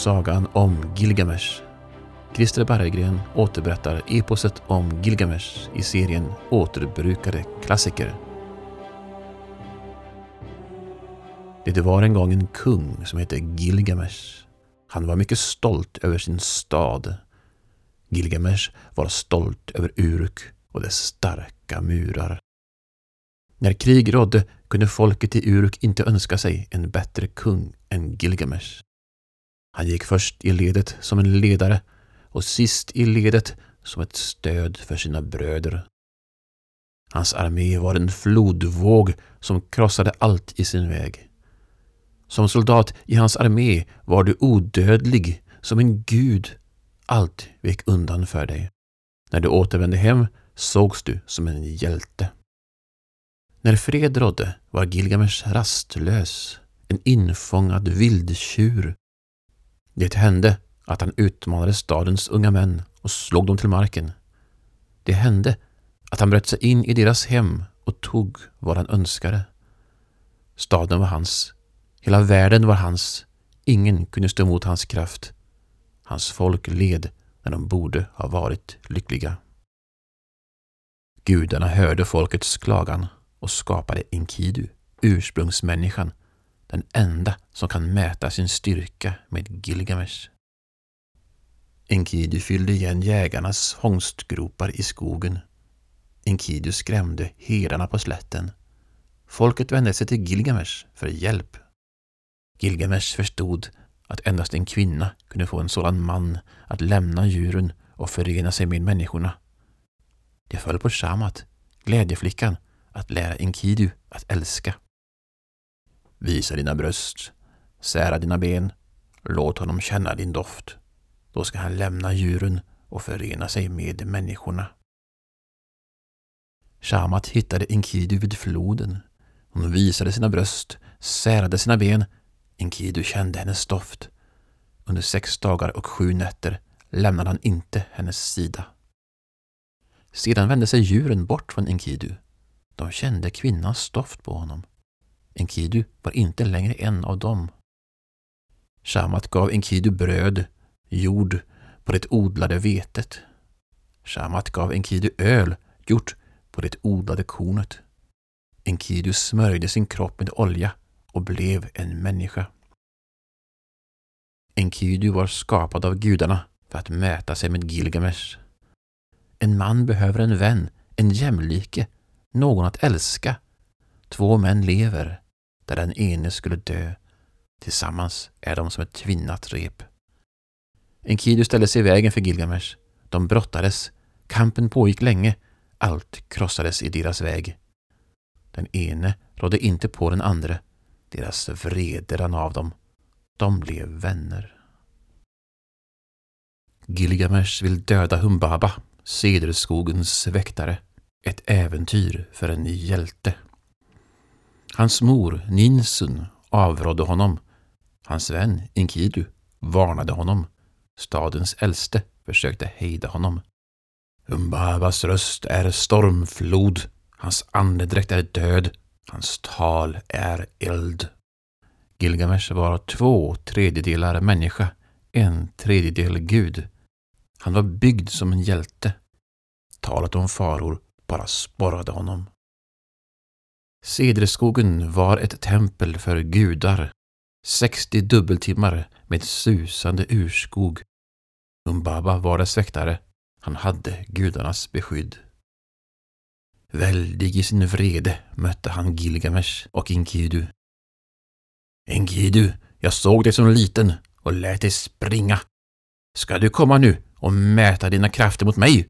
sagan om Gilgamesh. Christer Berggren återberättar eposet om Gilgamesh i serien Återbrukade klassiker. Det var en gång en kung som hette Gilgamesh. Han var mycket stolt över sin stad. Gilgamesh var stolt över Uruk och dess starka murar. När krig rådde kunde folket i Uruk inte önska sig en bättre kung än Gilgamesh. Han gick först i ledet som en ledare och sist i ledet som ett stöd för sina bröder. Hans armé var en flodvåg som krossade allt i sin väg. Som soldat i hans armé var du odödlig som en gud. Allt vek undan för dig. När du återvände hem sågs du som en hjälte. När fred rådde var Gilgamesh rastlös, en infångad vildtjur. Det hände att han utmanade stadens unga män och slog dem till marken. Det hände att han bröt sig in i deras hem och tog vad han önskade. Staden var hans, hela världen var hans, ingen kunde stå emot hans kraft. Hans folk led när de borde ha varit lyckliga. Gudarna hörde folkets klagan och skapade Enkidu, ursprungsmänniskan, den enda som kan mäta sin styrka med Gilgamesh. Enkidu fyllde igen jägarnas hångstgropar i skogen. Enkidu skrämde herdarna på slätten. Folket vände sig till Gilgamesh för hjälp. Gilgamesh förstod att endast en kvinna kunde få en sådan man att lämna djuren och förena sig med människorna. Det föll på Shamat, glädjeflickan, att lära Enkidu att älska. Visa dina bröst, sära dina ben, låt honom känna din doft. Då ska han lämna djuren och förena sig med människorna. Shamat hittade Enkidu vid floden. Hon visade sina bröst, särade sina ben. Enkidu kände hennes doft. Under sex dagar och sju nätter lämnade han inte hennes sida. Sedan vände sig djuren bort från Enkidu. De kände kvinnans doft på honom. Enkidu var inte längre en av dem. Shamat gav Enkidu bröd, jord på det odlade vetet. Shamat gav Enkidu öl gjort på det odlade kornet. Enkidu smörjde sin kropp med olja och blev en människa. Enkidu var skapad av gudarna för att mäta sig med Gilgamesh. En man behöver en vän, en jämlike, någon att älska. Två män lever, där den ene skulle dö. Tillsammans är de som ett tvinnat rep. Enkidu ställde sig i vägen för Gilgamesh. De brottades. Kampen pågick länge. Allt krossades i deras väg. Den ene rådde inte på den andra. Deras vrede rann av dem. De blev vänner. Gilgamesh vill döda Humbaba, cederskogens väktare. Ett äventyr för en hjälte. Hans mor, Ninsun, avrådde honom. Hans vän, Inkidu varnade honom. Stadens äldste försökte hejda honom. Umbabas röst är stormflod. Hans andedräkt är död. Hans tal är eld. Gilgamesh var två tredjedelar människa, en tredjedel gud. Han var byggd som en hjälte. Talet om faror bara sporrade honom. Cederskogen var ett tempel för gudar. 60 dubbeltimmar med susande urskog. Umbaba var dess väktare. Han hade gudarnas beskydd. Väldig i sin vrede mötte han Gilgamesh och Enkidu. Enkidu, jag såg dig som liten och lät dig springa. Ska du komma nu och mäta dina krafter mot mig?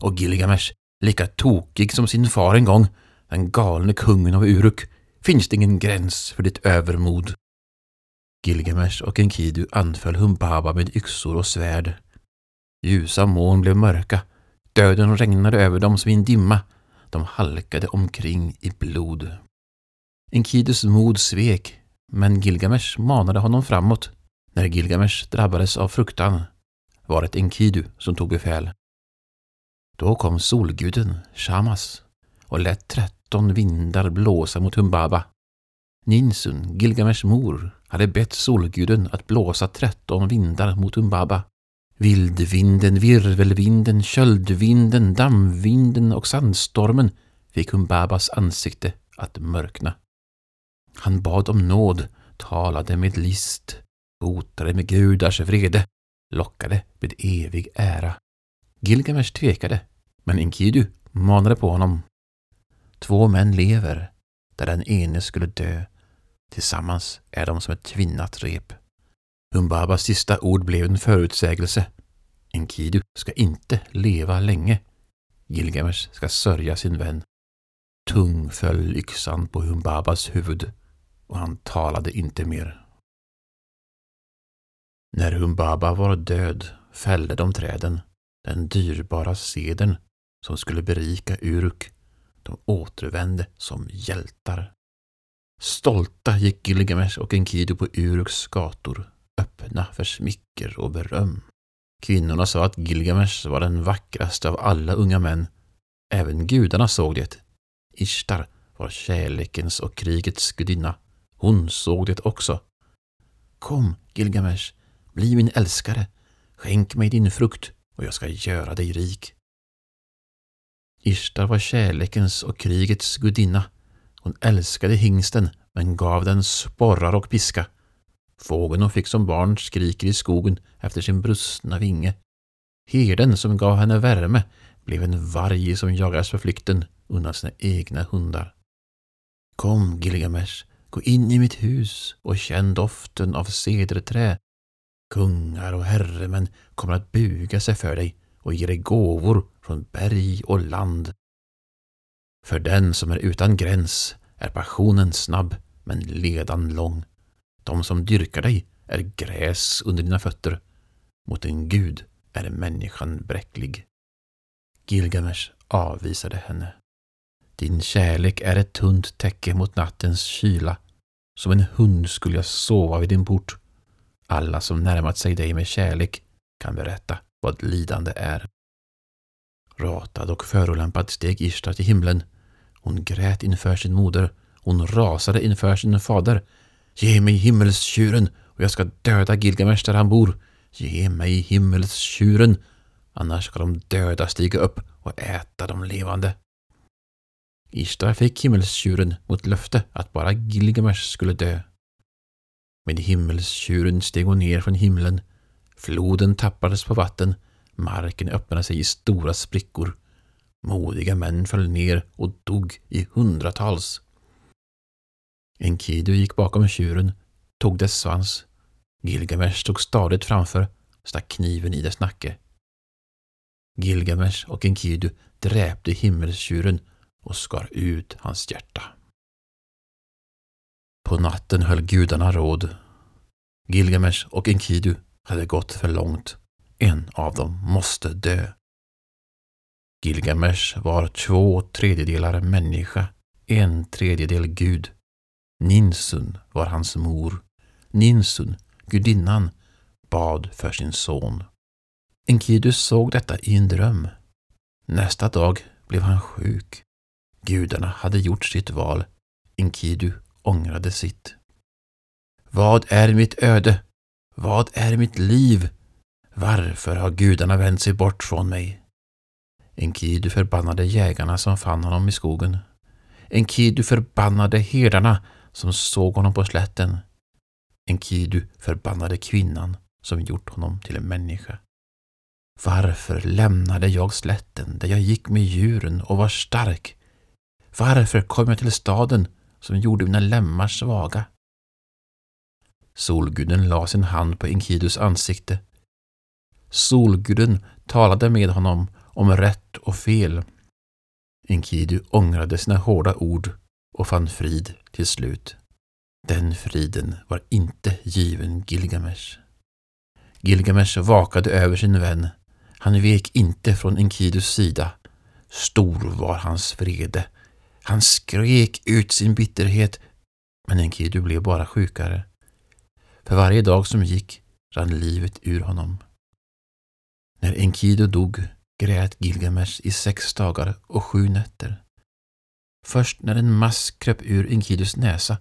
Och Gilgamesh, lika tokig som sin far en gång, den galne kungen av Uruk, finns det ingen gräns för ditt övermod. Gilgamesh och Enkidu anföll Humbaba med yxor och svärd. Ljusa moln blev mörka, döden regnade över dem som i en dimma, de halkade omkring i blod. Enkidus mod svek, men Gilgamesh manade honom framåt. När Gilgamesh drabbades av fruktan var det Enkidu som tog befäl. Då kom solguden, Shamas, och lät tretton vindar blåsa mot Humbaba. Ninsun, Gilgamesh mor, hade bett solguden att blåsa tretton vindar mot Humbaba. Vildvinden, virvelvinden, köldvinden, dammvinden och sandstormen fick Humbabas ansikte att mörkna. Han bad om nåd, talade med list, hotade med gudars vrede, lockade med evig ära. Gilgamesh tvekade, men Enkidu manade på honom. Två män lever, där den ene skulle dö. Tillsammans är de som ett tvinnat rep. Humbabas sista ord blev en förutsägelse. Enkidu ska inte leva länge. Gilgamesh ska sörja sin vän. Tung föll yxan på Humbabas huvud och han talade inte mer. När Humbaba var död fällde de träden, den dyrbara seden som skulle berika Uruk. De återvände som hjältar. Stolta gick Gilgamesh och Enkidu på Uruks gator, öppna för smicker och beröm. Kvinnorna sa att Gilgamesh var den vackraste av alla unga män. Även gudarna såg det. Ishtar var kärlekens och krigets gudinna. Hon såg det också. Kom, Gilgamesh, bli min älskare. Skänk mig din frukt och jag ska göra dig rik. Ishtar var kärlekens och krigets gudinna. Hon älskade hingsten men gav den sporrar och piska. Fågeln hon fick som barn skriker i skogen efter sin brustna vinge. Herden som gav henne värme blev en varg som jagades för flykten undan sina egna hundar. Kom, Gilgamesh, gå in i mitt hus och känn doften av cederträ. Kungar och herremän kommer att buga sig för dig och ger dig gåvor från berg och land. För den som är utan gräns är passionen snabb men ledan lång. De som dyrkar dig är gräs under dina fötter. Mot en gud är människan bräcklig. Gilgamesh avvisade henne. Din kärlek är ett tunt täcke mot nattens kyla. Som en hund skulle jag sova vid din port. Alla som närmat sig dig med kärlek kan berätta vad lidande är. Ratad och förolämpad steg Ishtar till himlen. Hon grät inför sin moder. Hon rasade inför sin fader. Ge mig himmelstjuren och jag ska döda Gilgamesh där han bor. Ge mig himmelstjuren, annars ska de döda stiga upp och äta de levande. Ishtar fick himmelstjuren mot löfte att bara Gilgamesh skulle dö. Med himmelstjuren steg hon ner från himlen. Floden tappades på vatten. Marken öppnade sig i stora sprickor. Modiga män föll ner och dog i hundratals. Enkidu gick bakom tjuren, tog dess svans. Gilgamesh stod stadigt framför, stack kniven i dess nacke. Gilgamesh och Enkidu dräpte himmelstjuren och skar ut hans hjärta. På natten höll gudarna råd. Gilgamesh och Enkidu hade gått för långt. En av dem måste dö. Gilgamesh var två tredjedelar människa, en tredjedel gud. Ninsun var hans mor. Ninsun, gudinnan, bad för sin son. Enkidu såg detta i en dröm. Nästa dag blev han sjuk. Gudarna hade gjort sitt val. Enkidu ångrade sitt. Vad är mitt öde? Vad är mitt liv? Varför har gudarna vänt sig bort från mig? Enkidu förbannade jägarna som fann honom i skogen. Enkidu förbannade herdarna som såg honom på slätten. Enkidu förbannade kvinnan som gjort honom till en människa. Varför lämnade jag slätten där jag gick med djuren och var stark? Varför kom jag till staden som gjorde mina lemmar svaga? Solguden la sin hand på Enkidus ansikte. Solguden talade med honom om rätt och fel. Enkidu ångrade sina hårda ord och fann frid till slut. Den friden var inte given Gilgamesh. Gilgamesh vakade över sin vän. Han vek inte från Enkidus sida. Stor var hans vrede. Han skrek ut sin bitterhet, men Enkidu blev bara sjukare. För varje dag som gick rann livet ur honom. När Enkidu dog grät Gilgamesh i sex dagar och sju nätter. Först när en mask kröp ur Enkidus näsa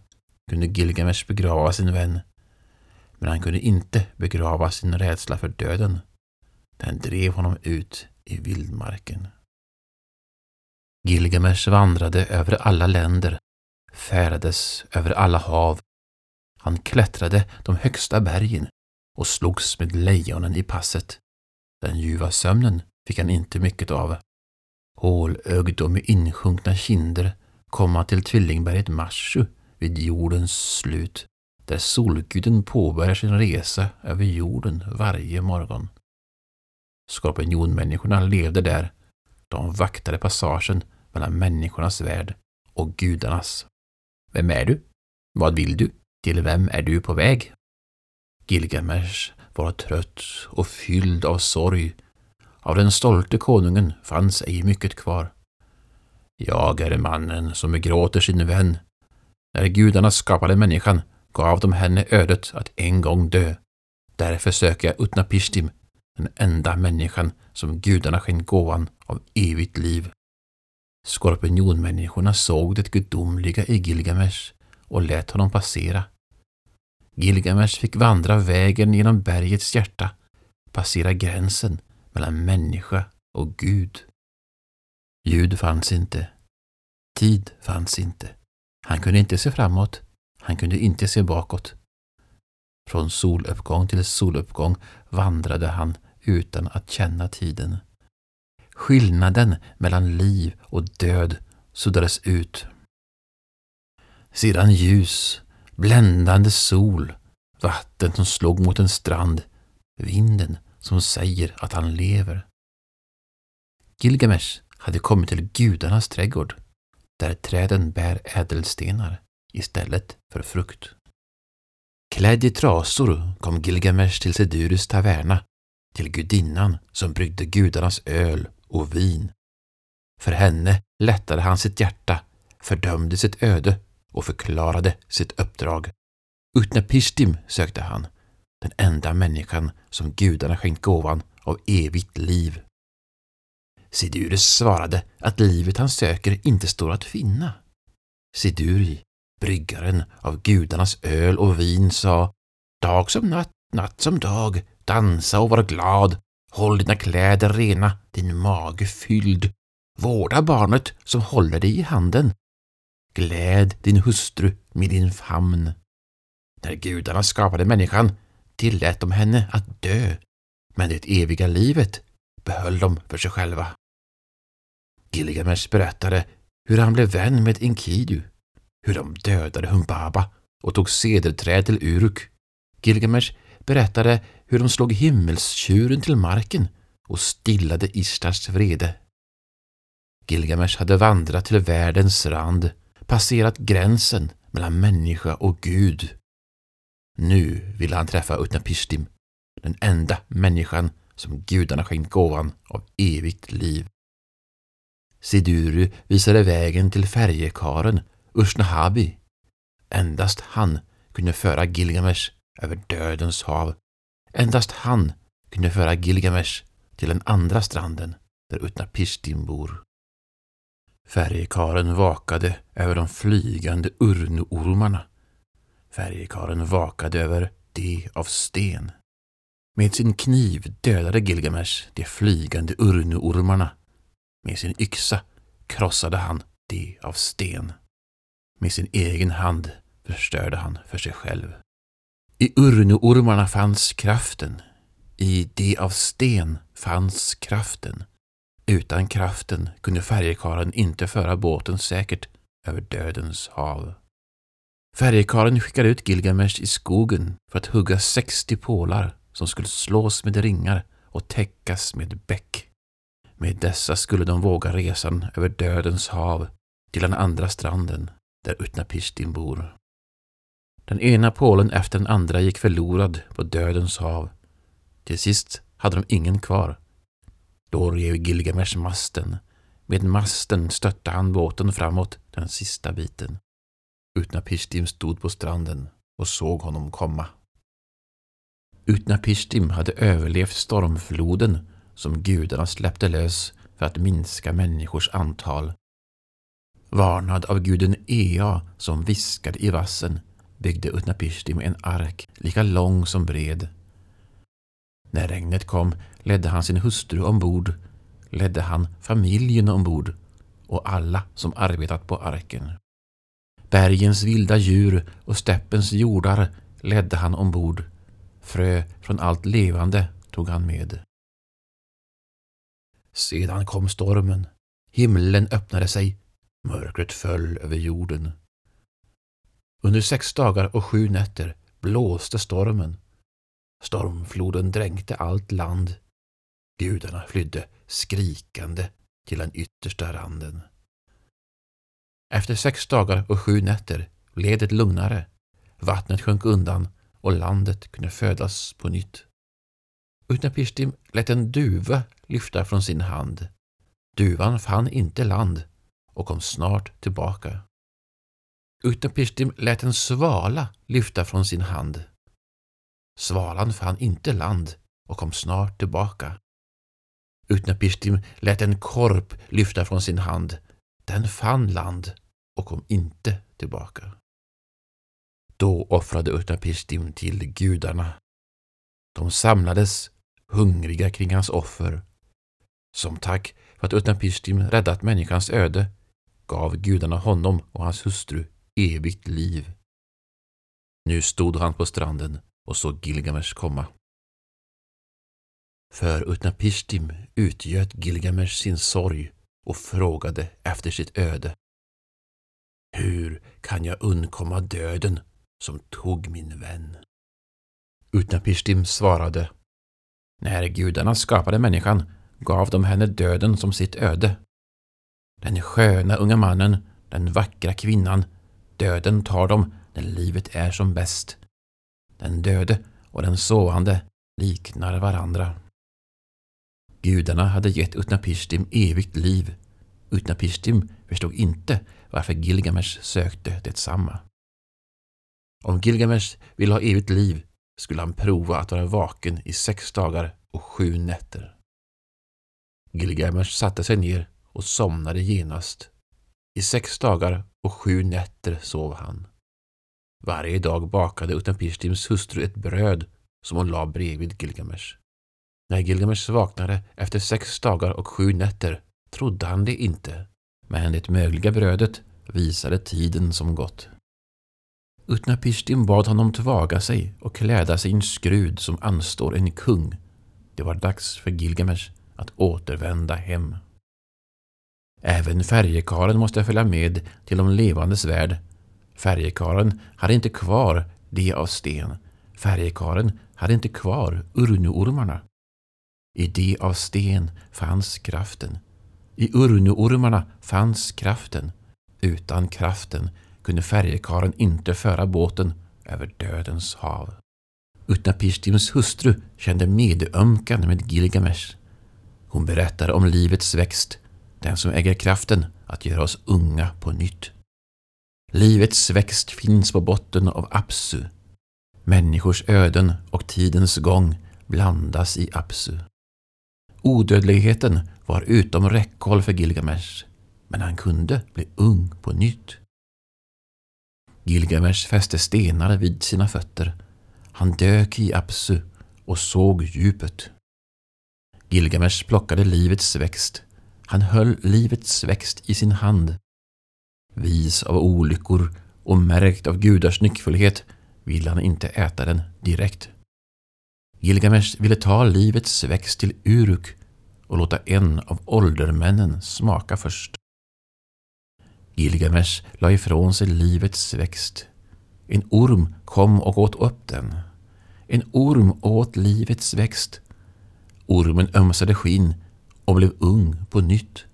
kunde Gilgamesh begrava sin vän. Men han kunde inte begrava sin rädsla för döden. Den drev honom ut i vildmarken. Gilgamesh vandrade över alla länder, färdades över alla hav. Han klättrade de högsta bergen och slogs med lejonen i passet. Den ljuva sömnen fick han inte mycket av. Hålögd och med insjunkna kinder kom han till tvillingberget Mashu vid jordens slut, där solguden påbörjar sin resa över jorden varje morgon. Skorpionmänniskorna levde där. De vaktade passagen mellan människornas värld och gudarnas. Vem är du? Vad vill du? Till vem är du på väg? Gilgamesh var trött och fylld av sorg. Av den stolte konungen fanns ej mycket kvar. Jag är mannen som begråter sin vän. När gudarna skapade människan gav de henne ödet att en gång dö. Därför söker jag Utnapishtim, den enda människan som gudarna skänkt gåvan av evigt liv. Skorpionmänniskorna såg det gudomliga i Gilgamesh och lät honom passera. Gilgamesh fick vandra vägen genom bergets hjärta, passera gränsen mellan människa och Gud. Ljud fanns inte. Tid fanns inte. Han kunde inte se framåt. Han kunde inte se bakåt. Från soluppgång till soluppgång vandrade han utan att känna tiden. Skillnaden mellan liv och död suddades ut. Sedan ljus, bländande sol, vatten som slog mot en strand, vinden som säger att han lever. Gilgamesh hade kommit till gudarnas trädgård, där träden bär ädelstenar istället för frukt. Klädd i trasor kom Gilgamesh till Sedurus taverna, till gudinnan som bryggde gudarnas öl och vin. För henne lättade han sitt hjärta, fördömde sitt öde och förklarade sitt uppdrag. Utnapishtim sökte han, den enda människan som gudarna skänkt gåvan av evigt liv. Sidurus svarade att livet han söker inte står att finna. Siduri, bryggaren av gudarnas öl och vin, sa Dag som natt, natt som dag, dansa och var glad, håll dina kläder rena, din mage fylld, vårda barnet som håller dig i handen, gläd din hustru med din famn. När gudarna skapade människan tillät de henne att dö, men det eviga livet behöll de för sig själva. Gilgamesh berättade hur han blev vän med Enkidu, hur de dödade Humbaba och tog cederträd till Uruk. Gilgamesh berättade hur de slog himmelstjuren till marken och stillade Ishtars vrede. Gilgamesh hade vandrat till världens rand, passerat gränsen mellan människa och Gud. Nu ville han träffa Utnapishtim, den enda människan som gudarna skänkt gåvan av evigt liv. Siduru visade vägen till färjekaren Ushnahabi. Endast han kunde föra Gilgamesh över dödens hav. Endast han kunde föra Gilgamesh till den andra stranden där Utnapishtim bor. Färjekaren vakade över de flygande urnuormarna. Färjekaren vakade över de av sten. Med sin kniv dödade Gilgamesh de flygande urnuormarna med sin yxa krossade han de av sten. Med sin egen hand förstörde han för sig själv. I urnuormarna fanns kraften. I de av sten fanns kraften. Utan kraften kunde färjekaren inte föra båten säkert över dödens hav. Färjekaren skickade ut Gilgamesh i skogen för att hugga 60 pålar som skulle slås med ringar och täckas med bäck. Med dessa skulle de våga resan över dödens hav till den andra stranden där Utnapishtim bor. Den ena pålen efter den andra gick förlorad på dödens hav. Till sist hade de ingen kvar. Då rev Gilgamesh masten. Med masten stötte han båten framåt den sista biten. Utnapishtim stod på stranden och såg honom komma. Utnapishtim hade överlevt stormfloden som gudarna släppte lös för att minska människors antal. Varnad av guden Ea som viskade i vassen byggde Utnapishtim en ark lika lång som bred. När regnet kom ledde han sin hustru ombord, ledde han familjen ombord och alla som arbetat på arken. Bergens vilda djur och steppens jordar ledde han ombord. Frö från allt levande tog han med. Sedan kom stormen. Himlen öppnade sig. Mörkret föll över jorden. Under sex dagar och sju nätter blåste stormen. Stormfloden dränkte allt land. Gudarna flydde skrikande till den yttersta randen. Efter sex dagar och sju nätter blev det lugnare. Vattnet sjönk undan och landet kunde födas på nytt. Utnapishtim lät en duva lyfta från sin hand. Duvan fann inte land och kom snart tillbaka. Utnapishtim lät en svala lyfta från sin hand. Svalan fann inte land och kom snart tillbaka. Utnapishtim lät en korp lyfta från sin hand. Den fann land och kom inte tillbaka. Då offrade Utnapishtim till gudarna. De samlades hungriga kring hans offer. Som tack för att Utnapishtim räddat människans öde gav gudarna honom och hans hustru evigt liv. Nu stod han på stranden och såg Gilgamesh komma. För Utnapishtim utgöt Gilgamesh sin sorg och frågade efter sitt öde. Hur kan jag undkomma döden som tog min vän? Utnapishtim svarade. När gudarna skapade människan gav de henne döden som sitt öde. Den sköna unga mannen, den vackra kvinnan, döden tar dem när livet är som bäst. Den döde och den sovande liknar varandra. Gudarna hade gett Utnapishtim evigt liv. Utnapishtim förstod inte varför Gilgamesh sökte detsamma. Om Gilgamesh ville ha evigt liv skulle han prova att vara vaken i sex dagar och sju nätter. Gilgamesh satte sig ner och somnade genast. I sex dagar och sju nätter sov han. Varje dag bakade Utnapishtims hustru ett bröd som hon la bredvid Gilgamesh. När Gilgamesh vaknade efter sex dagar och sju nätter trodde han det inte, men det mögliga brödet visade tiden som gått. Utnapishtim bad honom tvaga sig och kläda sig i en skrud som anstår en kung. Det var dags för Gilgamesh att återvända hem. Även färjekaren måste följa med till de levandes värld. Färjekaren hade inte kvar det av sten. Färjekaren hade inte kvar urnuormarna. I det av sten fanns kraften. I urnuormarna fanns kraften. Utan kraften kunde färjekaren inte föra båten över dödens hav. Utnapishtims hustru kände medömkan med Gilgamesh. Hon berättade om livets växt, den som äger kraften att göra oss unga på nytt. Livets växt finns på botten av Apsu. Människors öden och tidens gång blandas i Apsu. Odödligheten var utom räckhåll för Gilgamesh, men han kunde bli ung på nytt. Gilgamesh fäste stenar vid sina fötter. Han dök i Apsu och såg djupet. Gilgamesh plockade livets växt. Han höll livets växt i sin hand. Vis av olyckor och märkt av gudars nyckfullhet ville han inte äta den direkt. Gilgamesh ville ta livets växt till Uruk och låta en av åldermännen smaka först. Gilgamesh la ifrån sig livets växt. En orm kom och åt upp den. En orm åt livets växt. Ormen ömsade skinn och blev ung på nytt.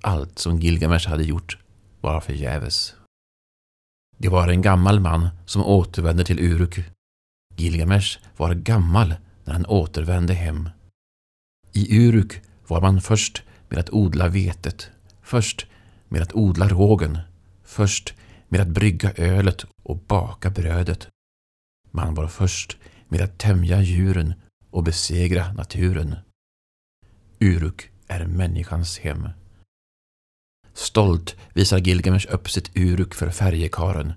Allt som Gilgamesh hade gjort var förgäves. Det var en gammal man som återvände till Uruk. Gilgamesh var gammal när han återvände hem. I Uruk var man först med att odla vetet, först med att odla rågen, först med att brygga ölet och baka brödet. Man var först med att tämja djuren och besegra naturen. Uruk är människans hem. Stolt visar Gilgamesh upp sitt Uruk för färjekaren.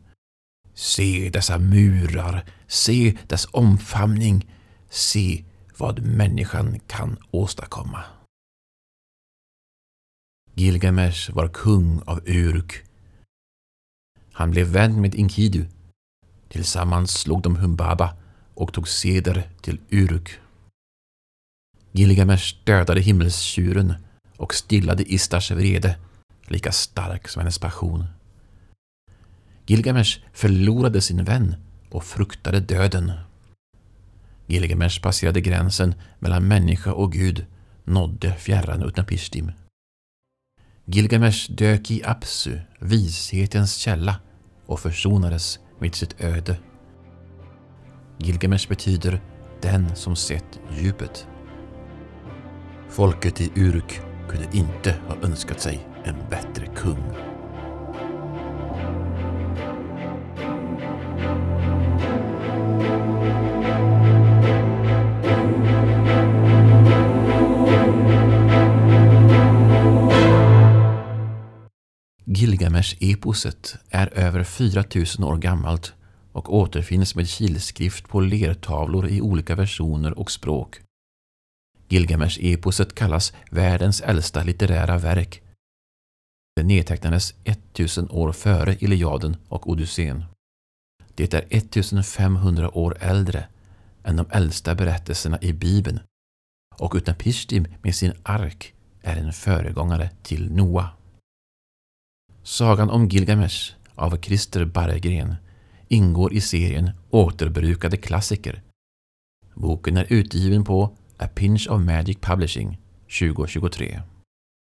Se dessa murar, se dess omfamning, se vad människan kan åstadkomma. Gilgamesh var kung av Uruk. Han blev vän med Enkidu. Tillsammans slog de Humbaba och tog seder till Uruk. Gilgamesh dödade himmelstjuren och stillade Istars vrede, lika stark som hennes passion. Gilgamesh förlorade sin vän och fruktade döden. Gilgamesh passerade gränsen mellan människa och Gud, nådde fjärran Utnapishtim. Gilgamesh dök i Apsu, vishetens källa, och försonades med sitt öde. Gilgamesh betyder den som sett djupet. Folket i Uruk kunde inte ha önskat sig en bättre kung. Gilgamesh-eposet är över 4000 år gammalt och återfinns med kilskrift på lertavlor i olika versioner och språk. Gilgamesh-eposet kallas världens äldsta litterära verk. Det nedtecknades 1000 år före Iliaden och Odysseen. Det är 1500 år äldre än de äldsta berättelserna i Bibeln och Utnapishtim med sin ark är en föregångare till Noa. Sagan om Gilgamesh av Christer Barregren ingår i serien Återbrukade klassiker. Boken är utgiven på A Pinch of Magic Publishing 2023.